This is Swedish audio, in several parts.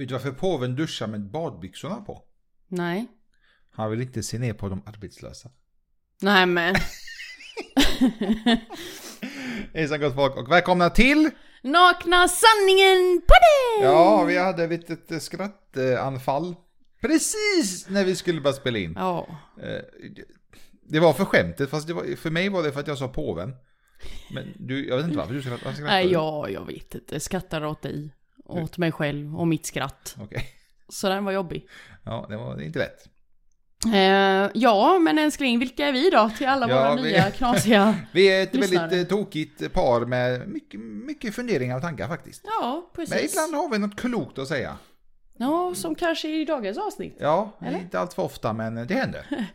Vet du varför påven duschar med badbyxorna på? Nej. Han vill inte se ner på de arbetslösa. Nej men. Hejsan gott folk och välkomna till! Nakna sanningen på det! Ja, vi hade ett litet skrattanfall. Precis när vi skulle börja spela in. Ja. Eh, Det var för skämtet, fast var, för mig var det för att jag sa påven. Men du, jag vet inte varför du varför skrattar. Nej, du? ja, jag vet inte. Jag skrattar åt dig. Åt mig själv och mitt skratt. Okej. Så den var jobbig. Ja, det var inte lätt. Eh, ja, men älskling, vilka är vi då? Till alla Ja, våra vi- nya knasiga... Vi är ett Lyssnare. väldigt eh, tokigt par med mycket, mycket funderingar och tankar faktiskt. Ja, Men precis. ibland har vi något klokt att säga. Ja, som kanske i dagens avsnitt. Ja, Eller? inte allt för ofta men det händer.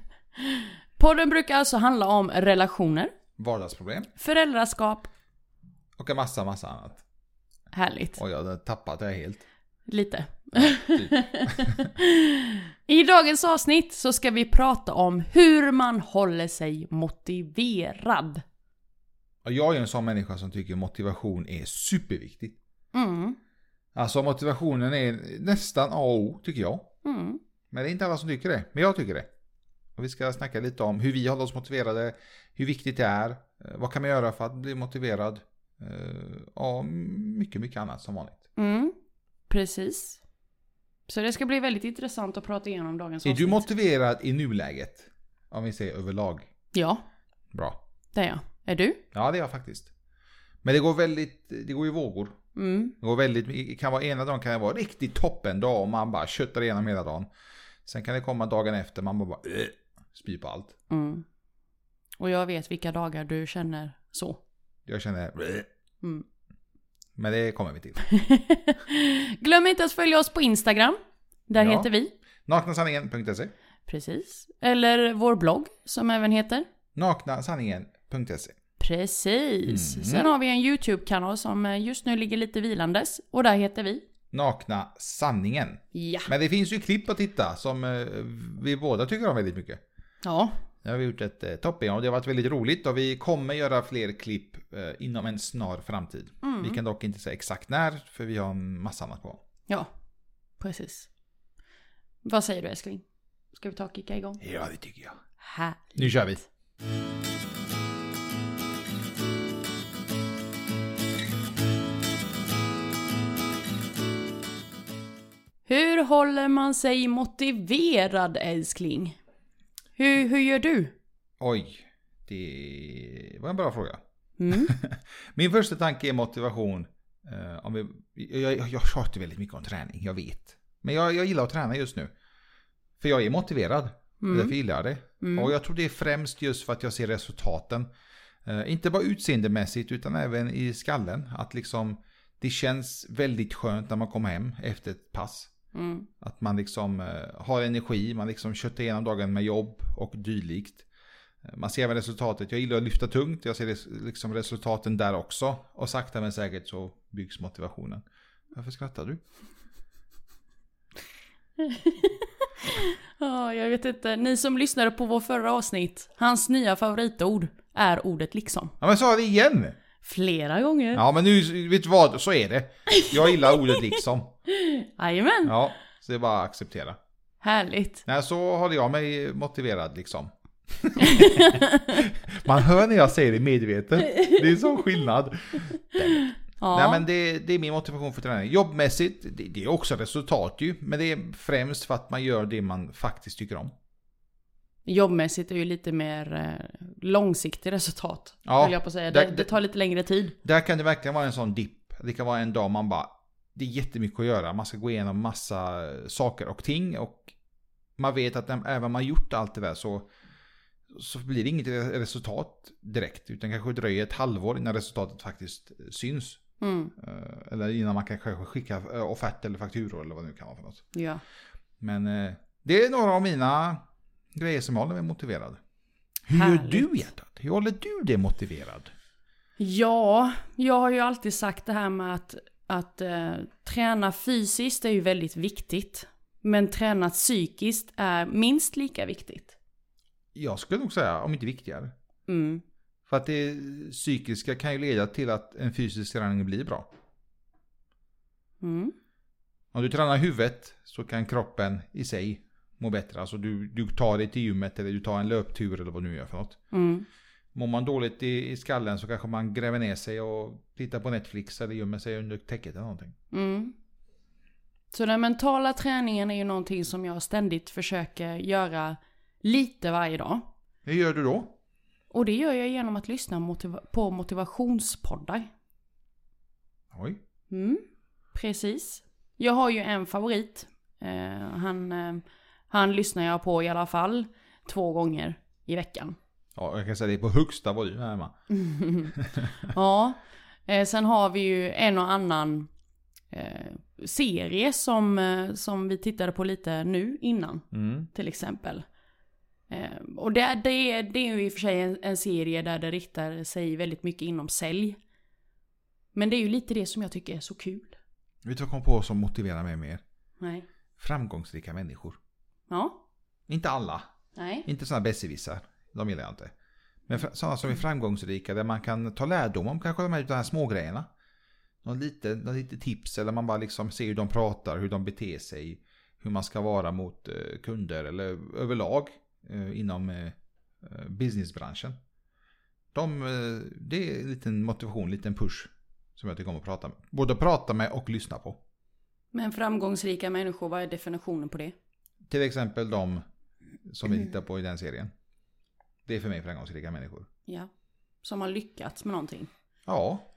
Podden brukar alltså handla om relationer, Vardagsproblem föräldraskap, och en massa, massa annat. Härligt. Och jag hade tappat det helt. Lite. Typ. I dagens avsnitt så ska vi prata om hur man håller sig motiverad. Jag är en sån människa som tycker motivation är superviktigt. Mm, Alltså motivationen är nästan A och O tycker jag. mm, Men det är inte alla som tycker det. Men jag tycker det. Och vi ska snacka lite om hur vi håller oss motiverade, hur viktigt det är, eh, vad kan man göra för att bli motiverad eh, och mycket, mycket annat som vanligt. mm. Precis. Så det ska bli väldigt intressant att prata igenom dagens Är avsnitt. du motiverad i nuläget? Om vi säger överlag. Ja, Bra. det är jag. Är du? Ja, det är jag faktiskt. Men det går väldigt, det går i vågor. Mm. Det går väldigt, kan vara ena dagen kan det vara riktigt toppen dag och man bara köttar igenom hela dagen. Sen kan det komma dagen efter man bara, bara äh, spyr på allt. Mm. Och jag vet vilka dagar du känner så. Jag känner. Mm. men det kommer vi till. Glöm inte att följa oss på Instagram. Där Ja. heter vi. Naknasanningen.se Precis. Eller vår blogg som även heter. Naknasanningen.se Precis. Mm. Sen har vi en YouTube-kanal som eh, just nu ligger lite vilandes. Och där heter vi. Nakna sanningen. Ja. Men det finns ju klipp att titta som eh, vi båda tycker om väldigt mycket. Ja. Det har vi gjort ett eh, toppen och det har varit väldigt roligt och vi kommer göra fler klipp eh, inom en snar framtid. Mm. Vi kan dock inte säga exakt när för vi har en massa annat på. Ja. Precis. Vad säger du älskling? Ska vi ta och kicka igång? Ja, det tycker jag. Härligt. Nu kör vi. Hur håller man sig motiverad älskling? Hur, hur gör du? Oj, det var en bra fråga. Mm. Min första tanke är motivation. Eh, om vi, jag, jag, jag tjatar väldigt mycket om träning, jag vet. Men jag, jag gillar att träna just nu. För jag är motiverad. Mm. Därför gillar jag det. Mm. Och jag tror det är främst just för att jag ser resultaten. Eh, inte bara utseendemässigt utan även i skallen. Att liksom det känns väldigt skönt när man kommer hem efter ett pass. Mm. Att man liksom eh, har energi, man liksom köttar igenom dagen med jobb och dylikt. Eh, Man ser även resultatet, jag gillar att lyfta tungt, jag ser liksom resultaten där också. Och sakta men säkert så byggs motivationen. Varför skrattar du? Ja, jag vet inte. Ni som lyssnade på vår förra avsnitt, hans nya favoritord är ordet liksom. Ja men sa det igen! Flera gånger. Ja men nu, vet du vad, så är det. Jag gillar ordet liksom. Jajamän. Ja, så det är bara att acceptera. Härligt. Nej, så håller jag mig motiverad liksom. Man hör när jag säger det medvetet. Det är sån skillnad. Ja. Nej men det, det är min motivation för träning. Jobbmässigt, det, det är också resultat ju. Men det är främst för att man gör det man faktiskt tycker om. Jobbmässigt är ju lite mer eh, långsiktigt resultat. Ja, vill jag på säga. där- Det, det tar lite längre tid. Där kan det verkligen vara en sån dipp. Det kan vara en dag man bara, det är jättemycket att göra. Man ska gå igenom massa saker och ting. Och man vet att även om man gjort allt det där så, så blir det inget resultat direkt. Utan kanske dröjer ett halvår innan resultatet faktiskt syns. Mm. Eh, Eller innan man kan kanske skicka eh, offert eller fakturor eller vad det nu kan vara för något. Ja. Men eh, det är några av mina grejer som håller mig motiverad. Hur gör Härligt. du hjärtat? Hur håller du dig motiverad? Ja, jag har ju alltid sagt det här med att, att eh, träna fysiskt är ju väldigt viktigt. Men träna psykiskt är minst lika viktigt. Jag skulle nog säga, om inte viktigare. Mm. För att det psykiska kan ju leda till att en fysisk träning blir bra. Mm. Om du tränar huvudet så kan kroppen i sig må bättre. Alltså du, du tar dig till gymmet eller du tar en löptur eller vad du nu gör för något. Mm. Mår man dåligt i, i skallen så kanske man gräver ner sig och tittar på Netflix eller gömmer sig under täcket eller någonting. Mm. Så den mentala träningen är ju någonting som jag ständigt försöker göra lite varje dag. Hur gör du då? Och det gör jag genom att lyssna motiva- på motivationspoddar. Oj. Mm, precis. Jag har ju en favorit. Eh, han, eh, han lyssnar jag på i alla fall två gånger i veckan. Ja, jag kan säga det är på högsta volym här hemma. ja. Eh, sen har vi ju en och annan eh, serie som, eh, som vi tittade på lite nu innan. Mm. Till exempel. Eh, och det, det, det är ju i och för sig en, en serie där det riktar sig väldigt mycket inom sälj. Men det är ju lite det som jag tycker är så kul. Vet du vad jag kom på som motiverar mig mer? Nej. Framgångsrika människor. Ja. Inte alla. Nej. Inte sådana besserwissrar. De gillar jag inte. Men sådana som är framgångsrika där man kan ta lärdom om kanske de här, de här små grejerna. Någon lite, någon lite tips eller man bara liksom ser hur de pratar, hur de beter sig. Hur man ska vara mot eh, kunder eller överlag eh, inom eh, businessbranschen. De, det är en liten motivation, en liten push. Som jag tycker om att prata med. Både prata med och lyssna på. Men framgångsrika människor, vad är definitionen på det? Till exempel de som vi tittar på i den serien. Det är för mig framgångsrika människor. Ja. Som har lyckats med någonting. Ja.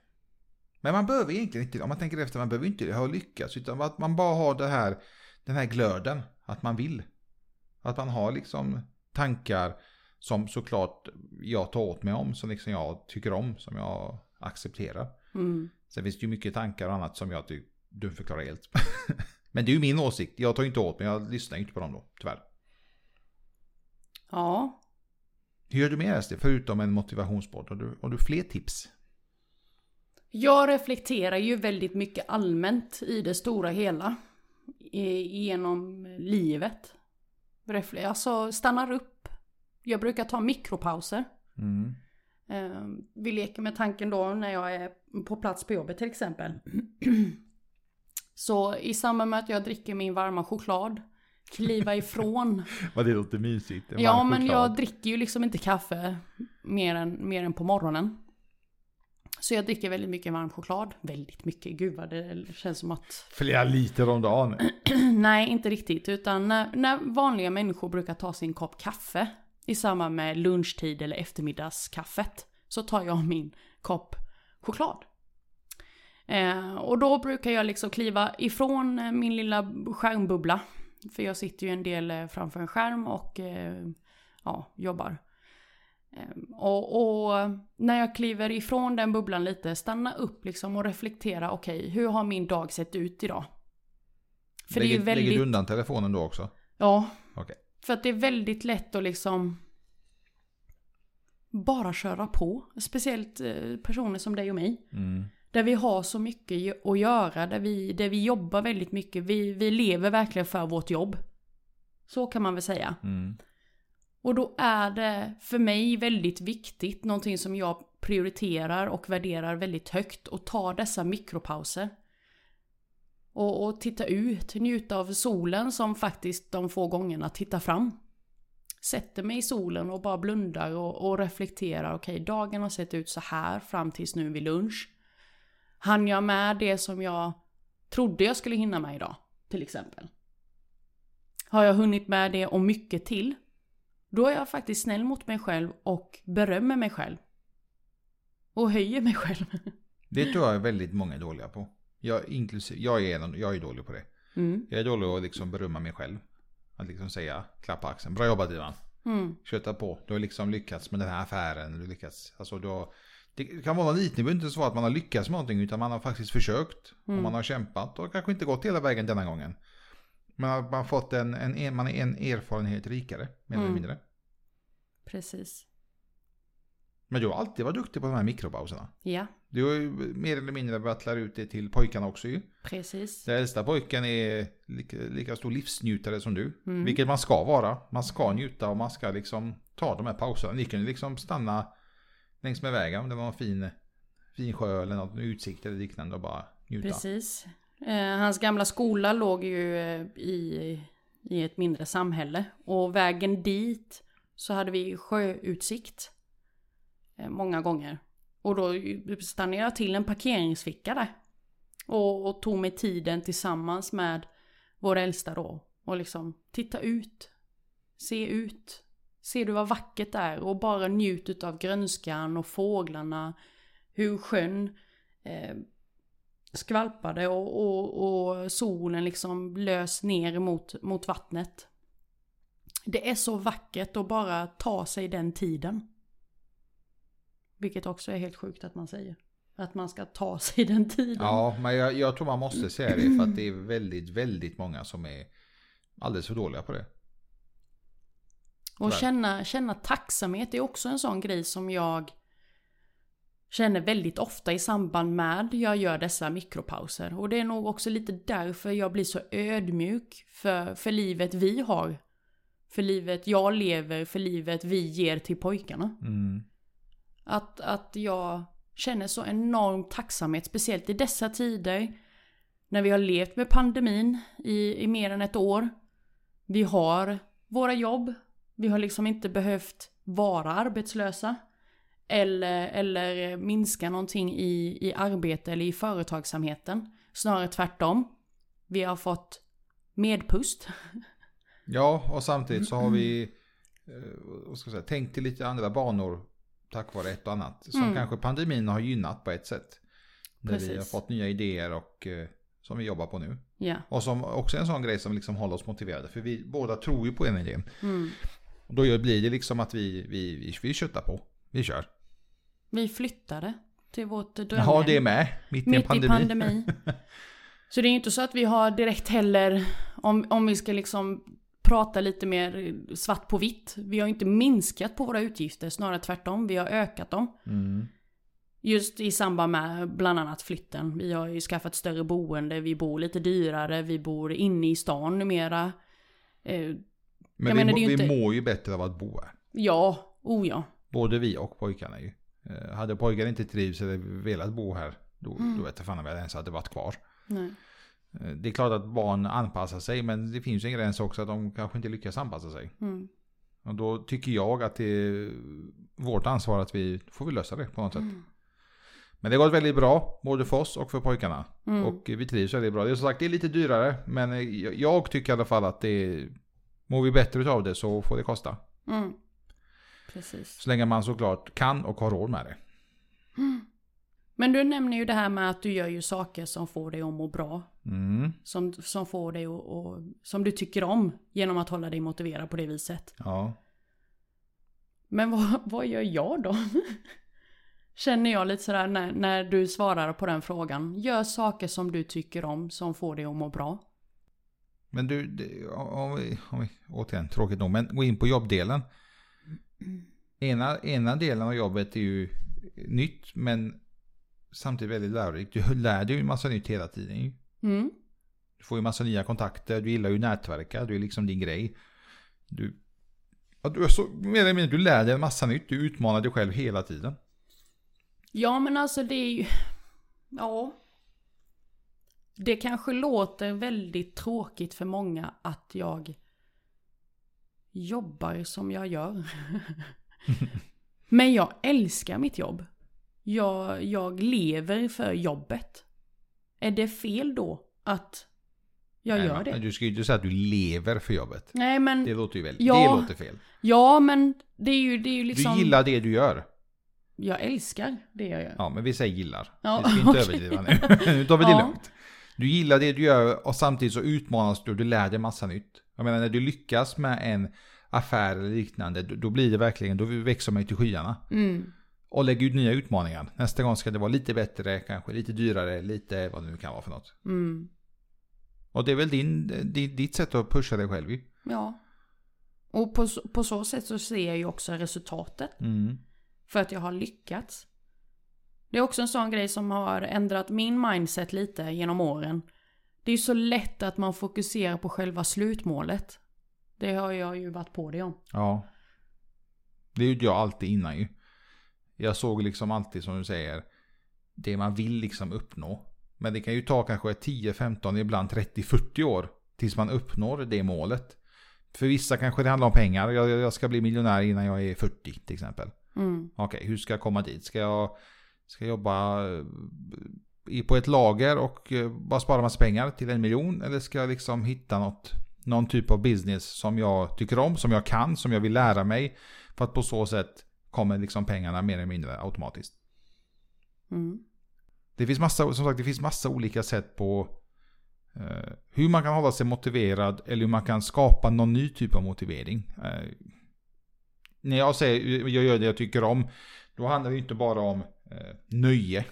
Men man behöver egentligen inte, om man tänker efter, man behöver inte ha lyckats. Utan att man bara har det här, den här glöden. Att man vill. Att man har liksom tankar som såklart jag tar åt mig om. Som liksom jag tycker om, som jag accepterar. Mm. Sen finns det ju mycket tankar och annat som jag tycker du förklarar helt. Men det är ju min åsikt. Jag tar inte åt mig, jag lyssnar inte på dem då, tyvärr. Ja. Hur gör du mer SD, förutom en motivationspodd? Har du, har du fler tips? Jag reflekterar ju väldigt mycket allmänt i det stora hela. Genom livet. Alltså stannar upp. Jag brukar ta mikropauser. Mm. Eh, vi leker med tanken då när jag är på plats på jobbet till exempel. Så i samband med att jag dricker min varma choklad, kliva ifrån. Vad det låter mysigt. Ja men jag dricker ju liksom inte kaffe mer än, mer än på morgonen. Så jag dricker väldigt mycket varm choklad. Väldigt mycket, gud vad det känns som att... Flera liter om dagen. Nej, inte riktigt. Utan när, när vanliga människor brukar ta sin kopp kaffe i samband med lunchtid eller eftermiddagskaffet så tar jag min kopp choklad. Eh, och då brukar jag liksom kliva ifrån eh, min lilla skärmbubbla. För jag sitter ju en del eh, framför en skärm och eh, ja, jobbar. Eh, och, och när jag kliver ifrån den bubblan lite, stanna upp liksom och reflektera, okej, hur har min dag sett ut idag? För lägger, det är väldigt... lägger du undan telefonen då också? Ja. Okej. För att det är väldigt lätt att liksom bara köra på. Speciellt personer som dig och mig. Mm. Där vi har så mycket att göra, där vi, där vi jobbar väldigt mycket. Vi, vi lever verkligen för vårt jobb. Så kan man väl säga. Mm. Och då är det för mig väldigt viktigt, någonting som jag prioriterar och värderar väldigt högt, att ta dessa mikropauser. Och, och titta ut, njuta av solen som faktiskt de få gångerna tittar fram. Sätter mig i solen och bara blundar och, och reflekterar, okej dagen har sett ut så här fram tills nu vid lunch. Han jag med det som jag trodde jag skulle hinna med idag, till exempel? Har jag hunnit med det och mycket till? Då är jag faktiskt snäll mot mig själv och berömmer mig själv. Och höjer mig själv. Det tror jag är väldigt många är dåliga på. Jag, inklusive, jag, är, en- jag är dålig på det. Mm. Jag är dålig att liksom berömma mig själv. Att liksom säga, klappa axeln. Bra jobbat Ivan. Mm. Köta på. Du har liksom lyckats med den här affären. Du lyckats. Alltså, du har, det kan vara lite, det behöver inte så att man har lyckats med någonting. Utan man har faktiskt försökt. Och man har kämpat. Och kanske inte gått hela vägen denna gången. Men man har fått en, en, man är en erfarenhet rikare. Mer eller Mm. mindre. Precis. Men du har alltid varit duktig på de här mikropauserna. Ja, Du har ju mer eller mindre lära ut det till pojkarna också ju. precis. Den äldsta pojken är lika, lika stor livsnjutare som du. Mm. Vilket man ska vara. Man ska njuta och man ska liksom ta de här pauserna. Ni kan ju liksom stanna längs med vägen om det var en fin, fin sjö eller något utsikt eller liknande och bara njuta. Precis. Eh, hans gamla skola låg ju eh, i, i ett mindre samhälle. Och vägen dit så hade vi sjöutsikt. Eh, många gånger. Och då stannade jag till en parkeringsficka där. Och, och tog mig tiden tillsammans med vår äldsta då. Och liksom titta ut. Se ut. Ser du vad vackert det är? Och bara njut av grönskan och fåglarna. Hur sjön eh, skvalpade och, och, och, solen liksom lös ner mot, mot vattnet. Det är så vackert att bara ta sig den tiden. Vilket också är helt sjukt att man säger. Att man ska ta sig den tiden. Ja, men jag, jag tror man måste säga det för att det är väldigt, väldigt många som är alldeles för dåliga på det. Och känna, känna tacksamhet är också en sån grej som jag känner väldigt ofta i samband med jag gör dessa mikropauser. Och det är nog också lite därför jag blir så ödmjuk för, för livet vi har. För livet jag lever, för livet vi ger till pojkarna. Mm. Att, att jag känner så enorm tacksamhet, speciellt i dessa tider. När vi har levt med pandemin i, i mer än ett år. Vi har våra jobb. Vi har liksom inte behövt vara arbetslösa. Eller, eller minska någonting i, i arbete eller i företagsamheten. Snarare tvärtom. Vi har fått medpust. Ja, och samtidigt så har vi eh, vad ska jag säga, tänkt i lite andra banor tack vare ett och annat. Som mm. kanske pandemin har gynnat på ett sätt. Där Precis. vi har fått nya idéer och eh, som vi jobbar på nu. Ja. Och som också är en sån grej som liksom håller oss motiverade. För vi båda tror ju på en idé. Mm. Och då blir det liksom att vi, vi, vi, vi köttar på. Vi kör. Vi flyttade till vårt drömhem. Ja, det är med. Mitt, Mitt i pandemi. I pandemi. så det är inte så att vi har direkt heller, om, om vi ska liksom prata lite mer svart på vitt. Vi har inte minskat på våra utgifter, snarare tvärtom. Vi har ökat dem. Mm. Just i samband med bland annat flytten. Vi har ju skaffat större boende, vi bor lite dyrare, vi bor inne i stan numera. Men vi, menar, vi inte... mår ju bättre av att bo här. Ja, oh ja. Både vi och pojkarna ju. Eh, hade pojkar inte trivs eller velat bo här, då, mm. då vet jag fan om jag ens hade varit kvar. Nej. Eh, det är klart att barn anpassar sig, men det finns ju en gräns också att de kanske inte lyckas anpassa sig. Mm. Och då tycker jag att det är vårt ansvar att vi får vi lösa det på något mm. sätt. Men det har gått väldigt bra, både för oss och för pojkarna. Mm. Och vi trivs väldigt bra. Det är som sagt det är lite dyrare, men jag tycker i alla fall att det är, mår vi bättre av det så får det kosta. Mm. Precis. Så länge man såklart kan och har råd med det. Mm. Men du nämner ju det här med att du gör ju saker som får dig att må bra. Mm. Som, som får dig att, och, som du tycker om genom att hålla dig motiverad på det viset. Ja. Men vad, vad gör jag då? Känner jag lite sådär när, när du svarar på den frågan. Gör saker som du tycker om som får dig att må bra. Men du, det, om, vi, om vi, återigen tråkigt nog, men gå in på jobbdelen. Ena, ena delen av jobbet är ju nytt men samtidigt väldigt lärorikt. Du lär dig ju en massa nytt hela tiden. Mm. Du får ju massa nya kontakter, du gillar ju nätverka, du är liksom din grej. Du, ja, du, så, mer eller mindre, du lär dig en massa nytt, du utmanar dig själv hela tiden. Ja men alltså det är ju, ja. Det kanske låter väldigt tråkigt för många att jag jobbar som jag gör. Men jag älskar mitt jobb. Jag, jag lever för jobbet. Är det fel då att jag Nej, gör det? Du ska ju inte säga att du lever för jobbet. Nej men... Det låter ju väldigt, ja, det låter fel. Ja men det är ju, det är ju liksom... Du gillar det du gör. Jag älskar det jag gör. Ja men vi säger gillar. Ja, vi ska inte okay. överdriva nu. nu tar vi det ja. lugnt. Du gillar det du gör och samtidigt så utmanas du och du lär dig massa nytt. Jag menar när du lyckas med en affär eller liknande, då blir det verkligen, då växer man ju till skyarna. Mm. Och lägger ut nya utmaningar. Nästa gång ska det vara lite bättre, kanske lite dyrare, lite vad det nu kan vara för något. Mm. Och det är väl din, ditt sätt att pusha dig själv ju. Ja. Och på, på så sätt så ser jag ju också resultatet. Mm. För att jag har lyckats. Det är också en sån grej som har ändrat min mindset lite genom åren. Det är ju så lätt att man fokuserar på själva slutmålet. Det har jag ju varit på det om. Ja. Det gjorde jag alltid innan ju. Jag såg liksom alltid som du säger. Det man vill liksom uppnå. Men det kan ju ta kanske 10, 15, ibland 30, 40 år tills man uppnår det målet. För vissa kanske det handlar om pengar. Jag, jag ska bli miljonär innan jag är 40 till exempel. Mm. Okej, okay, hur ska jag komma dit? Ska jag, ska jobba eh, på ett lager och eh, bara spara massa pengar till en miljon? Eller ska jag liksom hitta något, någon typ av business som jag tycker om, som jag kan, som jag vill lära mig? För att på så sätt kommer liksom pengarna mer eller mindre automatiskt. Mm. Det finns massa, som sagt, det finns massa olika sätt på eh, hur man kan hålla sig motiverad eller hur man kan skapa någon ny typ av motivering. Eh, när jag säger jag gör det jag tycker om, då handlar det inte bara om Eh, nöje.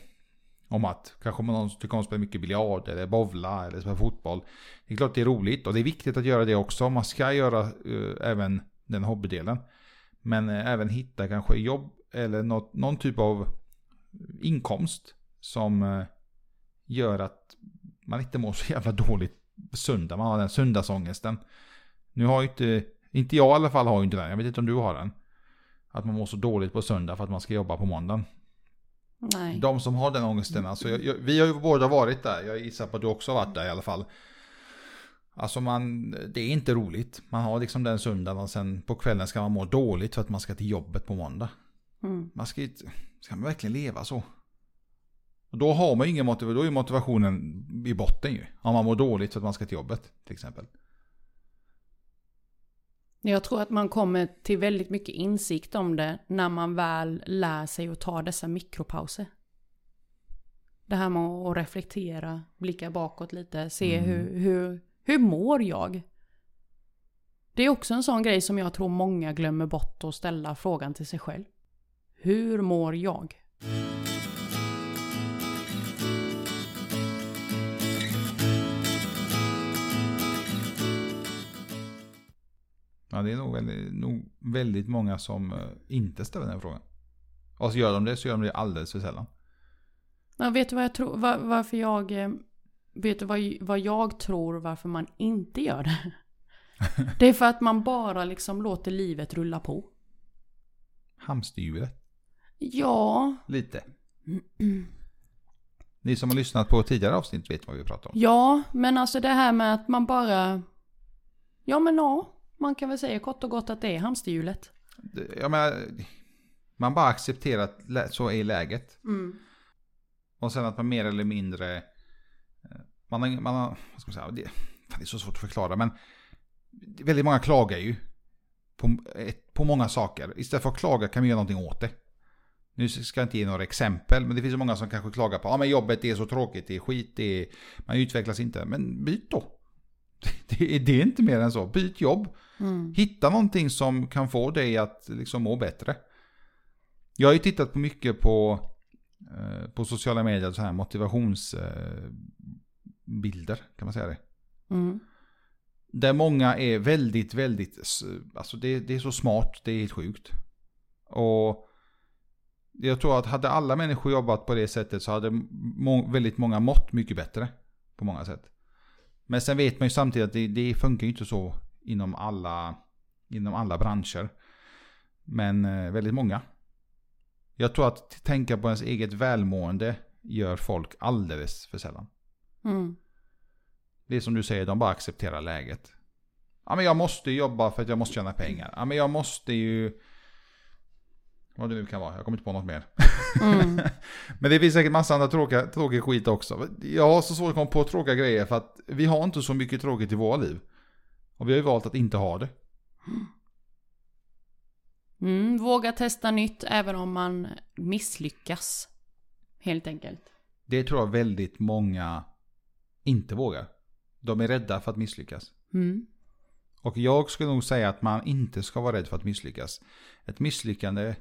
Om att kanske någon tycker om att spela mycket biljard eller bovla eller spela fotboll. Det är klart det är roligt och det är viktigt att göra det också. Man ska göra eh, även den hobbydelen. Men eh, även hitta kanske jobb eller något, någon typ av inkomst som eh, gör att man inte mår så jävla dåligt söndag. Man har den söndagsångesten. Nu har ju inte, inte jag i alla fall har ju inte den. Jag vet inte om du har den. Att man mår så dåligt på söndag för att man ska jobba på måndagen. Nej. De som har den ångesten, alltså jag, jag, vi har ju båda varit där. Jag gissar på att du också har varit där i alla fall. Alltså man, det är inte roligt. Man har liksom den söndagen och sen på kvällen ska man må dåligt för att man ska till jobbet på måndag. Mm. Man ska ska man verkligen leva så? Och då har man ingen motivation, då är motivationen i botten ju. Om man mår dåligt för att man ska till jobbet till exempel. Jag tror att man kommer till väldigt mycket insikt om det när man väl lär sig att ta dessa mikropauser. Det här med att reflektera, blicka bakåt lite, se Mm. hur, hur, hur mår jag? Det är också en sån grej som jag tror många glömmer bort att ställa frågan till sig själv. Hur mår jag? Ja, det är nog väldigt, nog väldigt många som eh, inte ställer den frågan. Och så gör de det så gör de det alldeles för sällan. Ja, vet du vad jag tror, var, varför jag, eh, vet du vad, vad jag tror varför man inte gör det? Det är för att man bara liksom låter livet rulla på. Hamsterhjulet. Ja, Lite. Ni som har lyssnat på tidigare avsnitt vet vad vi pratar om. ja, men alltså det här med att man bara, ja men ja, man kan väl säga kort och gott att det är hamsterhjulet. Jag menar, man bara accepterar att så är läget. Mm. Och sen att man mer eller mindre... eh, Man har, man har vad ska man säga, det, det är så svårt att förklara men väldigt många klagar ju på, på många saker. Istället för att klaga kan man göra någonting åt det. Nu ska jag inte ge några exempel, men det finns många som kanske klagar på att ah, jobbet är så tråkigt, det är skit, det är, man utvecklas inte. Men byt då. Det är, det är inte mer än så. Byt jobb. Mm. Hitta någonting som kan få dig att liksom må bättre. Jag har ju tittat på mycket på, eh, på sociala medier, så här motivationsbilder, eh, kan man säga det? Mm. Där många är väldigt, väldigt, alltså det, det är så smart, det är helt sjukt. Och jag tror att hade alla människor jobbat på det sättet så hade må, väldigt många mått mycket bättre. På många sätt. Men sen vet man ju samtidigt att det, det funkar ju inte så inom alla, inom alla branscher. Men eh, väldigt många. Jag tror att tänka på ens eget välmående gör folk alldeles för sällan. Mm. Det är som du säger, de bara accepterar läget. Ja men jag måste jobba för att jag måste tjäna pengar. Ja men jag måste ju... Vad det nu kan vara, jag kommer inte på något mer. Mm. men det finns säkert massa andra tråkiga, tråkiga skit också. Jag har så svårt att komma på tråkiga grejer för att vi har inte så mycket tråkigt i våra liv. Och vi har ju valt att inte ha det. Mm. Våga testa nytt även om man misslyckas. Helt enkelt. Det tror jag väldigt många inte vågar. De är rädda för att misslyckas. Mm. Och jag skulle nog säga att man inte ska vara rädd för att misslyckas. Ett misslyckande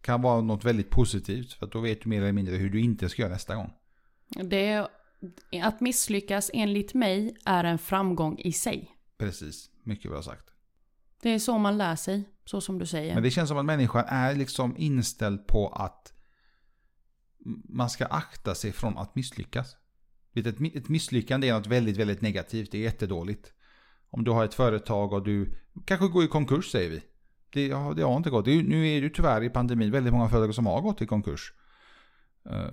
kan vara något väldigt positivt. För då vet du mer eller mindre hur du inte ska göra nästa gång. Det, att misslyckas enligt mig är en framgång i sig. Precis, mycket bra sagt. Det är så man lär sig, så som du säger. Men det känns som att människan är liksom inställd på att man ska akta sig från att misslyckas. Ett misslyckande är något väldigt, väldigt negativt. Det är jättedåligt. Om du har ett företag och du kanske går i konkurs säger vi. Det, ja, det har inte gått. Det nu är det ju tyvärr i pandemin väldigt många företag som har gått i konkurs. Uh,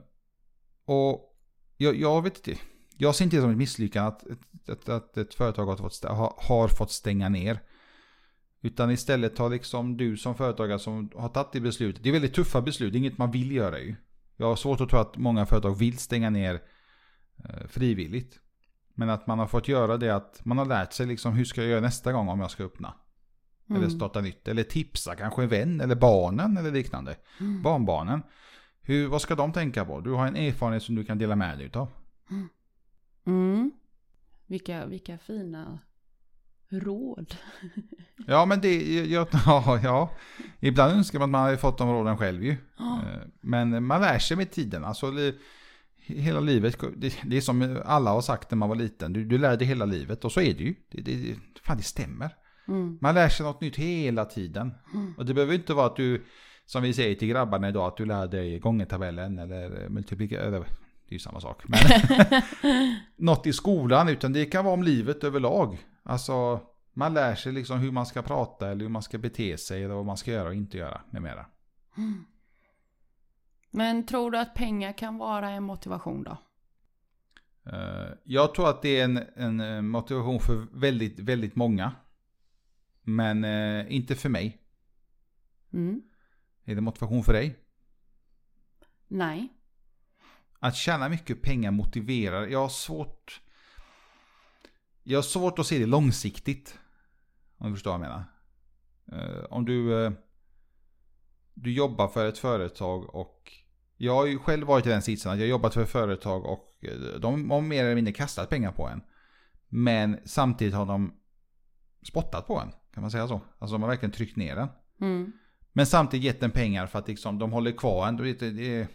och jag, jag vet inte. Jag ser inte det som ett misslyckande att, att, att ett företag har fått, har, har fått stänga ner. Utan istället har liksom du som företagare som har tagit det beslutet. Det är väldigt tuffa beslut, det är inget man vill göra ju. Jag har svårt att tro att många företag vill stänga ner eh, frivilligt. Men att man har fått göra det att man har lärt sig liksom hur ska jag göra nästa gång om jag ska öppna. Mm. Eller starta nytt. Eller tipsa kanske en vän eller barnen eller liknande. Mm. Barnbarnen. Hur, vad ska de tänka på? Du har en erfarenhet som du kan dela med dig utav. Mm. Vilka, vilka fina råd. Ja men det, jag, ja, ja. Ibland önskar man att man hade fått de råden själv ju. Eh, Men man lär sig med tiden. Alltså, hela livet, det, det är som alla har sagt när man var liten. Du, du lär dig hela livet och så är det ju. Det, det, fan det stämmer. Mm. Man lär sig något nytt hela tiden. Mm. Och det behöver inte vara att du, som vi säger till grabbarna idag, att du lär dig gångertabellen eller multiplikation. Det är ju samma sak. Men något i skolan, utan det kan vara om livet överlag. Alltså, man lär sig liksom hur man ska prata eller hur man ska bete sig eller vad man ska göra och inte göra med mera. Men tror du att pengar kan vara en motivation då? Eh, Jag tror att det är en, en eh, motivation för väldigt, väldigt många. Men eh, inte för mig. Mm. Är det motivation för dig? Nej. Att tjäna mycket pengar motiverar. Jag har svårt. Jag har svårt att se det långsiktigt. Om du förstår vad jag menar. Eh, om du. eh, Du jobbar för ett företag och. Jag har ju själv varit i den sitsen att jag jobbat för företag och eh, de har mer eller mindre kastat pengar på en. Men samtidigt har de spottat på en. Kan man säga så? Alltså de har verkligen tryckt ner den. Mm. Men samtidigt gett den pengar för att liksom, de håller kvar en. Det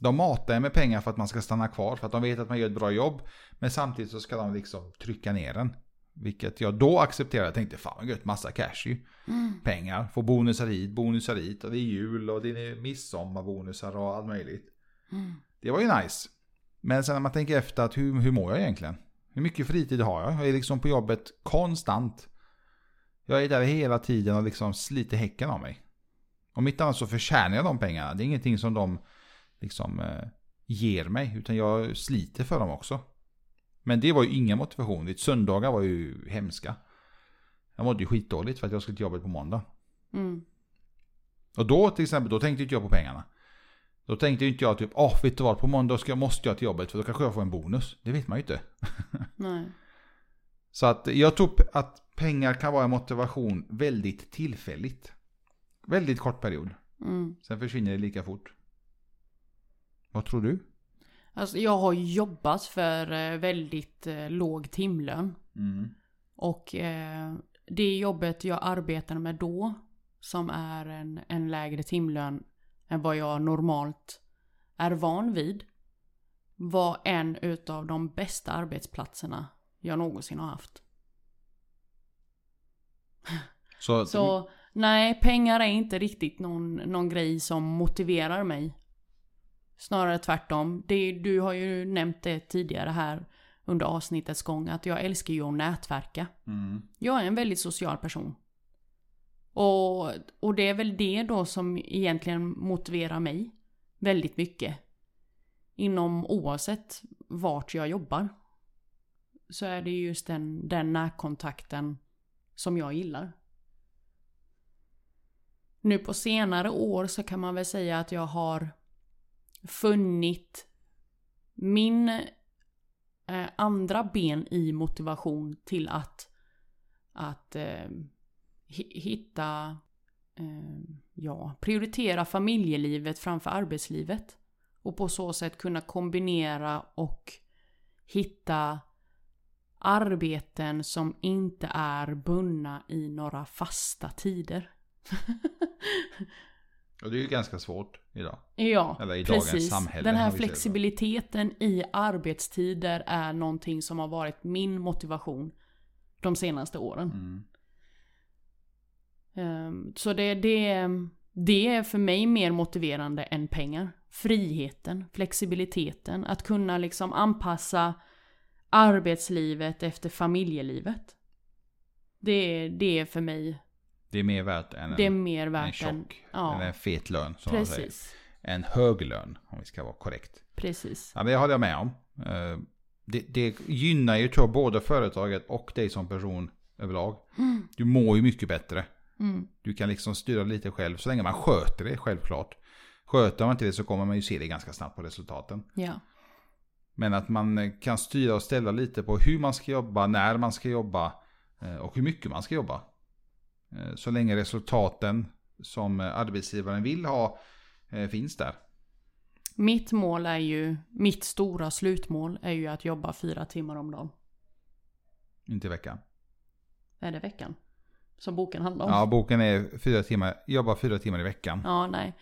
de matar en med pengar för att man ska stanna kvar. För att de vet att man gör ett bra jobb. Men samtidigt så ska de liksom trycka ner den. Vilket jag då accepterade. Jag tänkte fan vad gött, massa cash ju. Mm. Pengar. Få bonusar hit, bonusar dit. Och det är jul och det är midsommarbonusar och allt möjligt. Mm. Det var ju nice. Men sen när man tänker efter att hur, hur mår jag egentligen? Hur mycket fritid har jag? Jag är liksom på jobbet konstant. Jag är där hela tiden och liksom sliter häcken av mig. Om inte annat så förtjänar jag de pengarna. Det är ingenting som de liksom eh, ger mig. Utan jag sliter för dem också. Men det var ju ingen motivation. Ditt söndagar var ju hemska. Jag mådde ju skitdåligt för att jag skulle till jobbet på måndag. Mm. Och då till exempel, då tänkte inte jag på pengarna. Då tänkte inte jag typ, åh vet du vad, på måndag ska, måste jag till jobbet för då kanske jag får en bonus. Det vet man ju inte. Nej. Så att jag tror att pengar kan vara en motivation väldigt tillfälligt. Väldigt kort period. Mm. Sen försvinner det lika fort. Vad tror du? Alltså jag har jobbat för eh, väldigt eh, låg timlön. Mm. Och eh, det jobbet jag arbetade med då, som är en, en lägre timlön än vad jag normalt är van vid, var en utav de bästa arbetsplatserna jag någonsin har haft. Så, Så nej, pengar är inte riktigt någon, någon grej som motiverar mig. Snarare tvärtom. Det, du har ju nämnt det tidigare här under avsnittets gång att jag älskar ju att nätverka. mm. Jag är en väldigt social person. Och, och det är väl det då som egentligen motiverar mig väldigt mycket. Inom oavsett vart jag jobbar. Så är det just den, den närkontakten som jag gillar. Nu på senare år så kan man väl säga att jag har funnit min eh, andra ben i motivation till att, att eh, hitta, eh, ja, prioritera familjelivet framför arbetslivet. Och på så sätt kunna kombinera och hitta arbeten som inte är bundna i några fasta tider. Och det är ju ganska svårt idag. Ja, Eller i dagens precis. samhälle, Den här flexibiliteten i arbetstider är någonting som har varit min motivation de senaste åren. Mm. Ehm, Så det, det, det är för mig mer motiverande än pengar. Friheten, flexibiliteten, att kunna liksom anpassa arbetslivet efter familjelivet. Det, det är för mig, Det är mer värt än det är en, mer en värt än... tjock, Ja. eller en fet lön. Som. Precis. En hög lön, om vi ska vara korrekt. Precis. Ja, det håller jag med om. Eh, Det, det gynnar ju tror jag både företaget och dig som person överlag. Du mår ju mycket bättre. Mm. Du kan liksom styra lite själv, så länge man sköter det självklart. Sköter man inte det så kommer man ju se det ganska snabbt på resultaten. Ja. Men att man eh, kan styra och ställa lite på hur man ska jobba, när man ska jobba eh, och hur mycket man ska jobba. Eh, Så länge resultaten som arbetsgivaren vill ha finns där. Mitt mål är ju, mitt stora slutmål är ju att jobba fyra timmar om dagen. Inte i veckan. Är det veckan? Som boken handlar om? Ja, boken är fyra timmar, jobba fyra timmar i veckan. Ja, nej.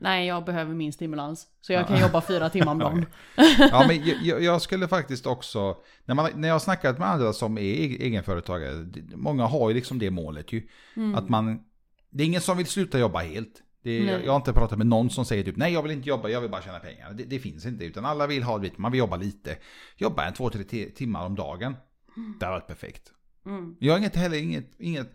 Nej, jag behöver min stimulans. Så jag kan jobba fyra timmar om dagen. Ja, men jag- jag, skulle faktiskt också, när, man, när jag har snackat med andra som är eg- egenföretagare, det- många har ju liksom det målet ju. Mm. Att man, det är ingen som vill sluta jobba helt. Det är, jag, har inte pratat med någon som säger typ nej jag vill inte jobba, jag vill bara tjäna pengar. Det, det finns inte, utan alla vill ha lite, man vill jobba lite. Jobba en två, tre ti- timmar om dagen. Det har varit perfekt. Mm. Jag har inget heller, inget, inget,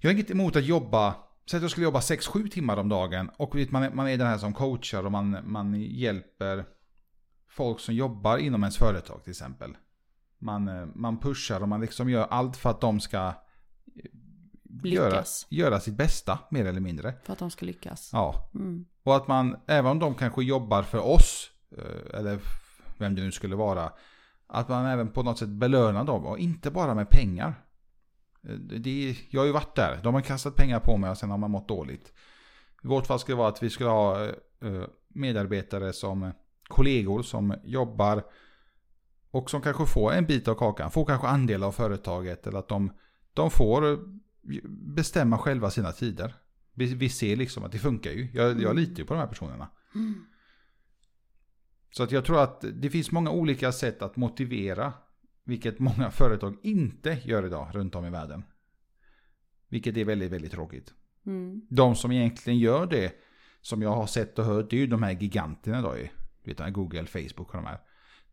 jag har inget emot att jobba, så att jag skulle jobba 6-7 timmar om dagen. Och man, är, man är den här som coachar och man, man hjälper folk som jobbar inom ens företag till exempel. Man, man pushar och man liksom gör allt för att de ska eh, göra, Lyckas. göra sitt bästa mer eller mindre. För att de ska lyckas. Ja, Mm. och att man, även om de kanske jobbar för oss, eh, eller vem det nu skulle vara, att man även på något sätt belönar dem, och inte bara med pengar. Eh, Det, jag har ju varit där, de har kastat pengar på mig och sen har man mått dåligt. I vårt fall skulle det vara att vi skulle ha eh, medarbetare som kollegor som jobbar och som kanske får en bit av kakan, får kanske andel av företaget eller att de, de får eh, bestämma själva sina tider. Vi, vi ser liksom att det funkar ju. Jag, jag litar ju på de här personerna. Mm. Så att jag tror att det finns många olika sätt att motivera. Vilket många företag inte gör idag runt om i världen. Vilket är väldigt, väldigt tråkigt. Mm. De som egentligen gör det, som jag har sett och hört, det är ju de här giganterna då. Du vet, Google, Facebook och de här.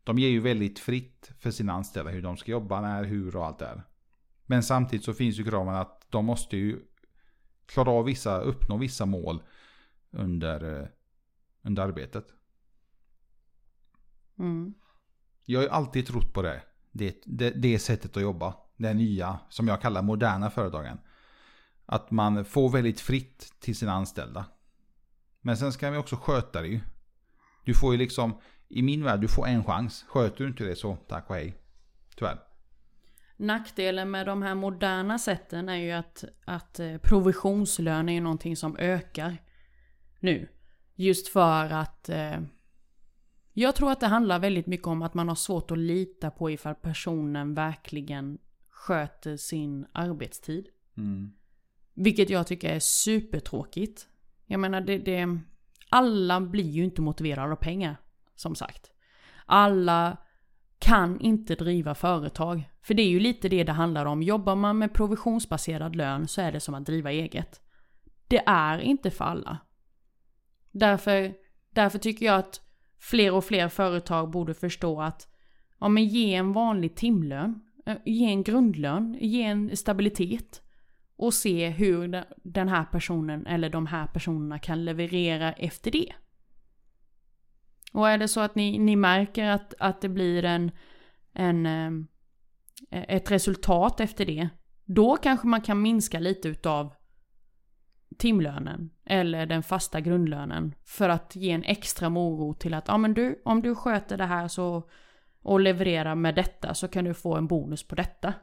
De ger ju väldigt fritt för sina anställda hur de ska jobba, när, hur och allt det här. Men samtidigt så finns ju kraven att de måste ju klara av vissa, uppnå vissa mål under, eh, under arbetet. Mm. Jag har ju alltid trott på det. Det, det. det sättet att jobba. Det nya, som jag kallar moderna företagen. Att man får väldigt fritt till sina anställda. Men sen ska vi också sköta det ju. Du får ju liksom, i min värld, du får en chans. Sköter du inte det så, tack och hej. Tyvärr. Nackdelen med de här moderna sätten är ju att, att eh, provisionslön är ju någonting som ökar nu. Just för att eh, jag tror att det handlar väldigt mycket om att man har svårt att lita på ifall personen verkligen sköter sin arbetstid. Vilket jag tycker är supertråkigt. Jag menar, det, det, alla blir ju inte motiverade av pengar, som sagt. Alla kan inte driva företag. För det är ju lite det det handlar om. Jobbar man med provisionsbaserad lön så är det som att driva eget. Det är inte för alla. Därför, därför tycker jag att fler och fler företag borde förstå att ja, men ge en vanlig timlön, eh, ge en grundlön, ge en stabilitet och se hur den här personen eller de här personerna kan leverera efter det. Och är det så att ni, ni märker att, att det blir en, en, eh, ett resultat efter det, då kanske man kan minska lite utav timlönen eller den fasta grundlönen för att ge en extra morot till att ja men du, om du sköter det här så och levererar med detta så kan du få en bonus på detta.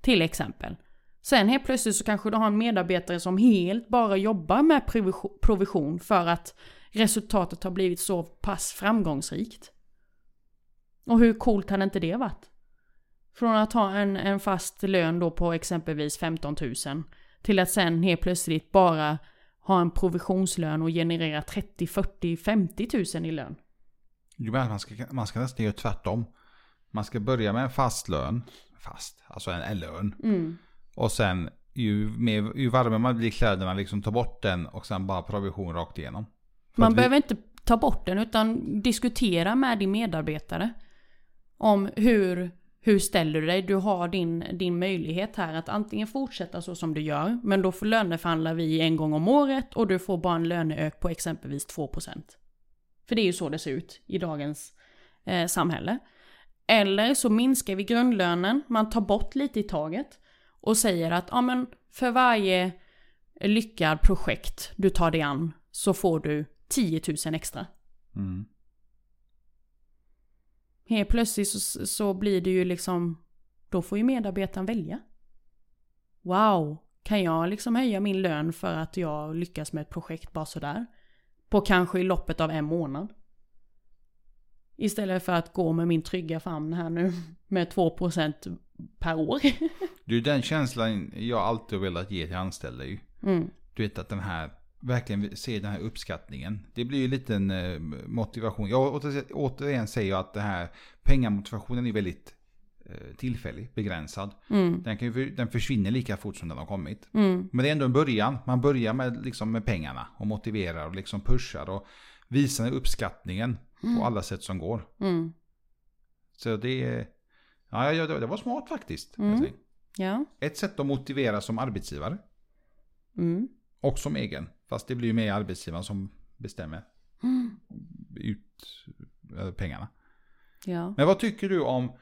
Till exempel. Sen helt plötsligt så kanske du har en medarbetare som helt bara jobbar med provision- provision för att resultatet har blivit så pass framgångsrikt. Och hur coolt hade inte det varit? Från att ha en, en fast lön då på exempelvis 15 000 till att sen helt plötsligt bara ha en provisionslön och generera 30, 40, 50 000 i lön. Du menar att man ska, man ska nästan göra tvärtom. Man ska börja med en fast lön. Fast, alltså en, en lön. Mm. Och sen ju, mer, ju varmare man blir i kläderna, liksom ta bort den och sen bara provision rakt igenom. För Man vi- behöver inte ta bort den utan diskutera med din medarbetare. Om hur, hur ställer du dig? Du har din, din möjlighet här att antingen fortsätta så som du gör. Men då får löneförhandlar vi en gång om året och du får bara en löneök på exempelvis 2%. För det är ju så det ser ut i dagens eh, samhälle. Eller så minskar vi grundlönen, man tar bort lite i taget. Och säger att ja, men för varje lyckad projekt du tar dig an så får du 10 000 extra. Mm. Helt plötsligt så, så blir det ju liksom, då får ju medarbetaren välja. Wow, kan jag liksom höja min lön för att jag lyckas med ett projekt bara sådär? På kanske i loppet av en månad. Istället för att gå med min trygga famn här nu med 2% per år. Är den känslan jag alltid har velat ge till anställda ju. Mm. Du vet att den här, verkligen se den här uppskattningen. Det blir ju en liten eh, motivation. Jag åter, återigen säger jag att det här pengamotivationen är väldigt eh, tillfällig, begränsad. Mm. Den, kan ju, den försvinner lika fort som den har kommit. Mm. Men det är ändå en början. Man börjar med, liksom, med pengarna och motiverar och liksom pushar och visar uppskattningen på alla sätt som går. Mm. Så det, ja, ja, det var smart faktiskt. Mm. Ja. Ett sätt att motivera som arbetsgivare Mm. och som egen. Fast det blir ju mer arbetsgivaren som bestämmer Mm. ut eh, pengarna. Ja. Men vad tycker du om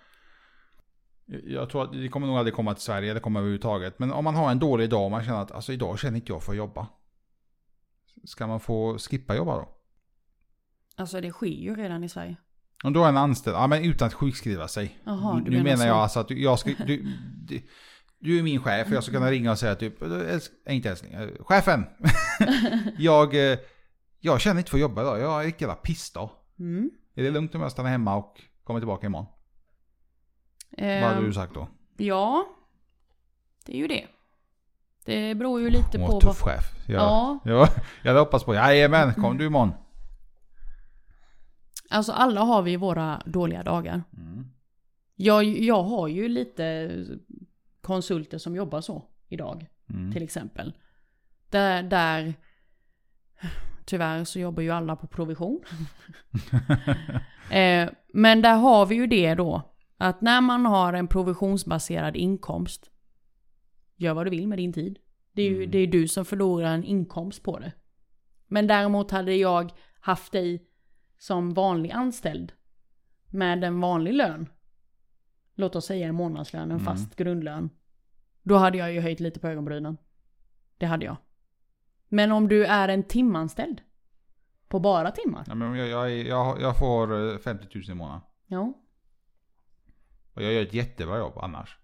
jag tror att det kommer nog aldrig komma till Sverige, det kommer överhuvudtaget. Men om man har en dålig dag och man känner att alltså idag känner inte jag för att jobba. Ska man få skippa jobba då? Alltså det sker ju redan i Sverige. Om du har en anställd, ja men utan att sjukskriva sig. Jaha, du nu menar menar jag alltså att du- jag ska, du, du, är min chef och jag ska kunna ringa och säga typ, äh, inte älskling, äh, chefen. jag, eh, jag känner inte för att jobba idag, jag har en jävla pissdag. Mm. Är det lugnt om jag stannar hemma och kommer tillbaka imorgon? Vad hade Ehm, du sagt då? Ja, det är ju det. Det beror ju lite Hon på tuff vad... chef. Jag, Ja, ja, jag hade hoppats på, jajamän, kom du imorgon. alltså alla har vi våra dåliga dagar. Mm. Jag, jag har ju lite konsulter som jobbar så idag, Mm. till exempel. Där, där tyvärr så jobbar ju alla på provision. eh, men där har vi ju det då, att när man har en provisionsbaserad inkomst, gör vad du vill med din tid. Det är ju Mm. det är du som förlorar en inkomst på det. Men däremot hade jag haft dig som vanlig anställd med en vanlig lön. Låt oss säga en månadslön, en Mm. fast grundlön. Då hade jag ju höjt lite på ögonbrynen. Det hade jag. Men om du är en timanställd. På bara timmar. Ja, men jag, jag, jag, jag får eh, 50 000 i månaden. Ja. Och jag gör ett jättebra jobb annars.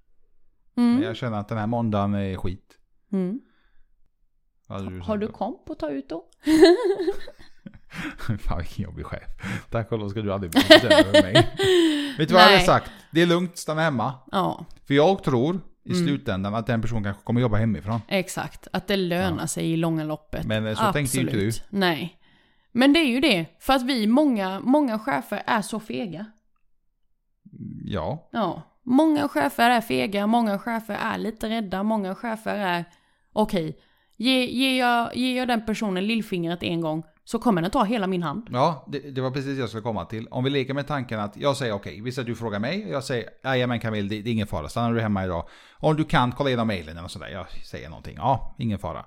Mm. Men jag känner att den här måndagen är skit. Mm. Hade Har du komp att ta ut då? Fan vilken jobbig chef. Tack och lov ska du aldrig bli över mig. Vet du vad jag hade sagt? Det är lugnt, stanna hemma. Ja, För jag tror i Mm. slutändan att den personen kanske kommer jobba hemifrån. exakt. Att det lönar sig i långa loppet. Men eh, så tänkte ju inte du. Nej. Men det är ju det. För att vi, många, många chefer är så fega. Ja. Ja. Många chefer är fega, många chefer är lite rädda, många chefer är okej. Ge, ger, jag, ger jag den personen lillfingret en gång så kommer den ta hela min hand. Ja, det, det var precis det jag skulle komma till. Om vi leker med tanken att jag säger okej, visst att du frågar mig, jag säger jajamän Camille, det, det är ingen fara, stannar du hemma idag. Om du kan, kolla igenom mejlen eller sådär, jag säger någonting, ja, ingen fara.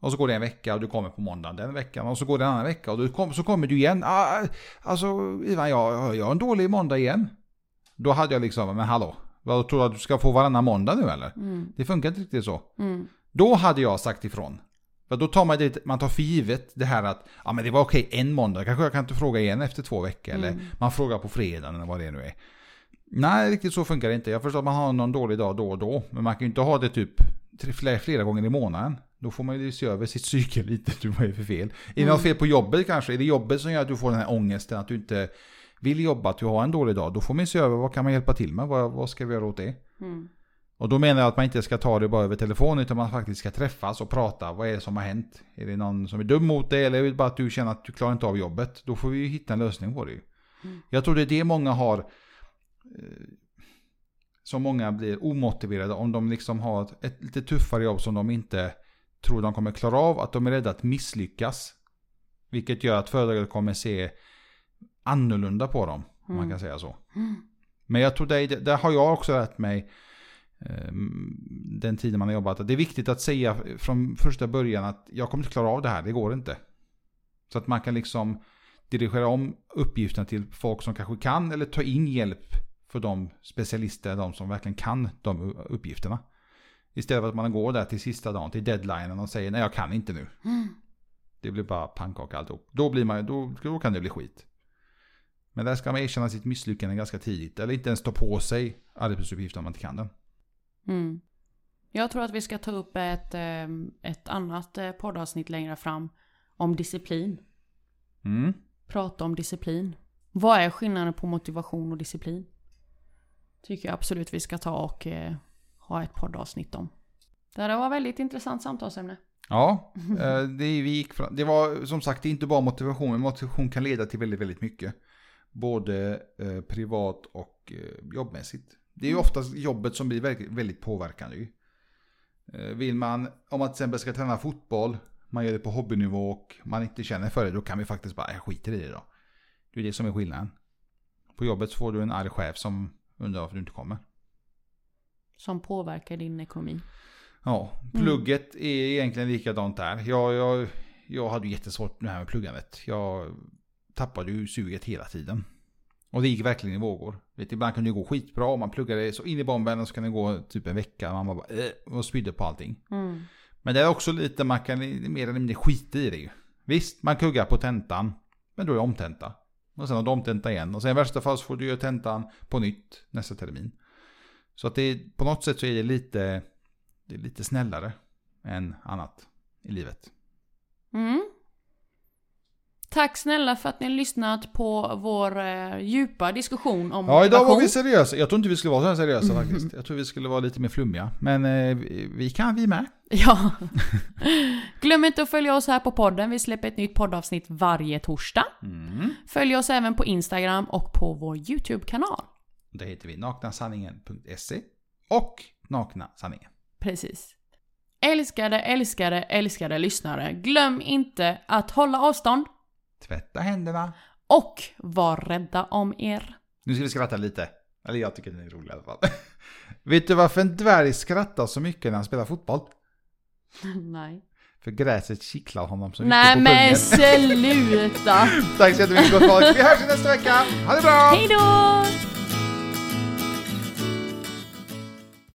Och så går det en vecka och du kommer på måndagen den veckan och så går det en annan vecka och du kom, så kommer du igen. Ah, alltså Ivan, jag, jag har en dålig måndag igen. Då hade jag liksom, men hallå, vad tror du att du ska få varannan måndag nu eller? Mm, Det funkar inte riktigt så. mm, Då hade jag sagt ifrån. För då tar man det, man tar för givet det här att ja men det var okej en måndag, kanske jag kan inte fråga igen efter två veckor. Mm. Eller man frågar på fredagen eller vad det nu är. Nej, riktigt så funkar det inte. Jag förstår att man har någon dålig dag då och då. Men man kan ju inte ha det typ flera, flera gånger i månaden. Då får man ju se över sitt psyke lite. Du, vad är för fel? Är det Mm. något fel på jobbet kanske? Är det jobbet som gör att du får den här ångesten? Att du inte vill jobba, att du har en dålig dag? Då får man ju se över vad kan man hjälpa till med? Vad, vad ska vi göra åt det? mm, Och då menar jag att man inte ska ta det bara över telefon utan man faktiskt ska träffas och prata. Vad är det som har hänt? Är det någon som är dum mot dig eller är det bara att du känner att du klarar inte av jobbet? Då får vi ju hitta en lösning på det. Mm. Jag tror det är det många har. Eh, som många blir omotiverade om de liksom har ett, ett lite tuffare jobb som de inte tror de kommer klara av. Att de är rädda att misslyckas. Vilket gör att företaget kommer se annorlunda på dem. Om man Mm. kan säga så. mm, Men jag tror det, det- där har jag också lärt mig den tiden man har jobbat. Det är viktigt att säga från första början att jag kommer inte klara av det här, det går inte. Så att man kan liksom dirigera om uppgifterna till folk som kanske kan eller ta in hjälp för de specialister, de som verkligen kan de uppgifterna. Istället för att man går där till sista dagen, till deadlinen och säger nej jag kan inte nu. Mm. Det blir bara pannkaka alltihop. Då, blir man, då, då kan det bli skit. Men där ska man erkänna sitt misslyckande ganska tidigt. Eller inte ens ta på sig arbetsuppgifter om man inte kan den. Mm. Jag tror att vi ska ta upp ett, eh, ett annat eh, poddavsnitt längre fram om disciplin. Mm. Prata om disciplin. Vad är skillnaden på motivation och disciplin? Tycker jag absolut vi ska ta och eh, ha ett poddavsnitt om. Det var väldigt intressant samtalsämne. Ja, eh, det, vi gick fram, det var som sagt inte bara motivation, men motivation kan leda till väldigt, väldigt mycket. Både eh, privat och eh, jobbmässigt. Det är ju oftast jobbet som blir väldigt, påverkande. ju. Eh, vill man, om man till exempel ska träna fotboll, man gör det på hobbynivå och man inte känner för det, då kan vi faktiskt bara, jag skiter i det då. Det är det som är skillnaden. På jobbet får du en arg chef som undrar varför du inte kommer. Som påverkar din ekonomi. Ja, plugget är egentligen likadant där. Jag, jag, jag hade jättesvårt med det här med pluggandet. Jag tappade ju suget hela tiden. Och det gick verkligen i vågor. Vet, ibland kunde det gå skitbra om man pluggade så in i bomben och så kan det gå typ en vecka. Man bara äh, och spydde på allting. Mm. Men det är också lite, man kan mer eller mindre skita i det ju. Visst, man kuggar på tentan. Men då är det omtenta. Och sen har du omtenta igen. Och sen i värsta fall så får du göra tentan på nytt nästa termin. Så att det är, på något sätt så är det lite, det är lite snällare än annat i livet. Mm. Tack snälla för att ni har lyssnat på vår eh, djupa diskussion om Ja, idag var vi seriösa. Jag tror inte vi skulle vara så här seriösa faktiskt. Jag tror vi skulle vara lite mer flummiga. Men eh, vi kan vi med. Ja. Glöm inte att följa oss här på podden. Vi släpper ett nytt poddavsnitt varje torsdag. Mm. Följ oss även på Instagram och på vår YouTube-kanal. Det heter vi naknasanningen.se och Nakna Sanningen. Precis. Älskade, älskade, älskade lyssnare. Glöm inte att hålla avstånd Tvätta händerna. och var rädda om er. Nu ska vi skratta lite. Eller jag tycker den är rolig i alla fall. Vet du varför en dvärg skrattar så mycket när han spelar fotboll? Nej. För gräset kittlar honom så mycket Nej på men sluta! Tack så jättemycket gott folk. Vi hörs nästa vecka. Ha det bra! Hejdå!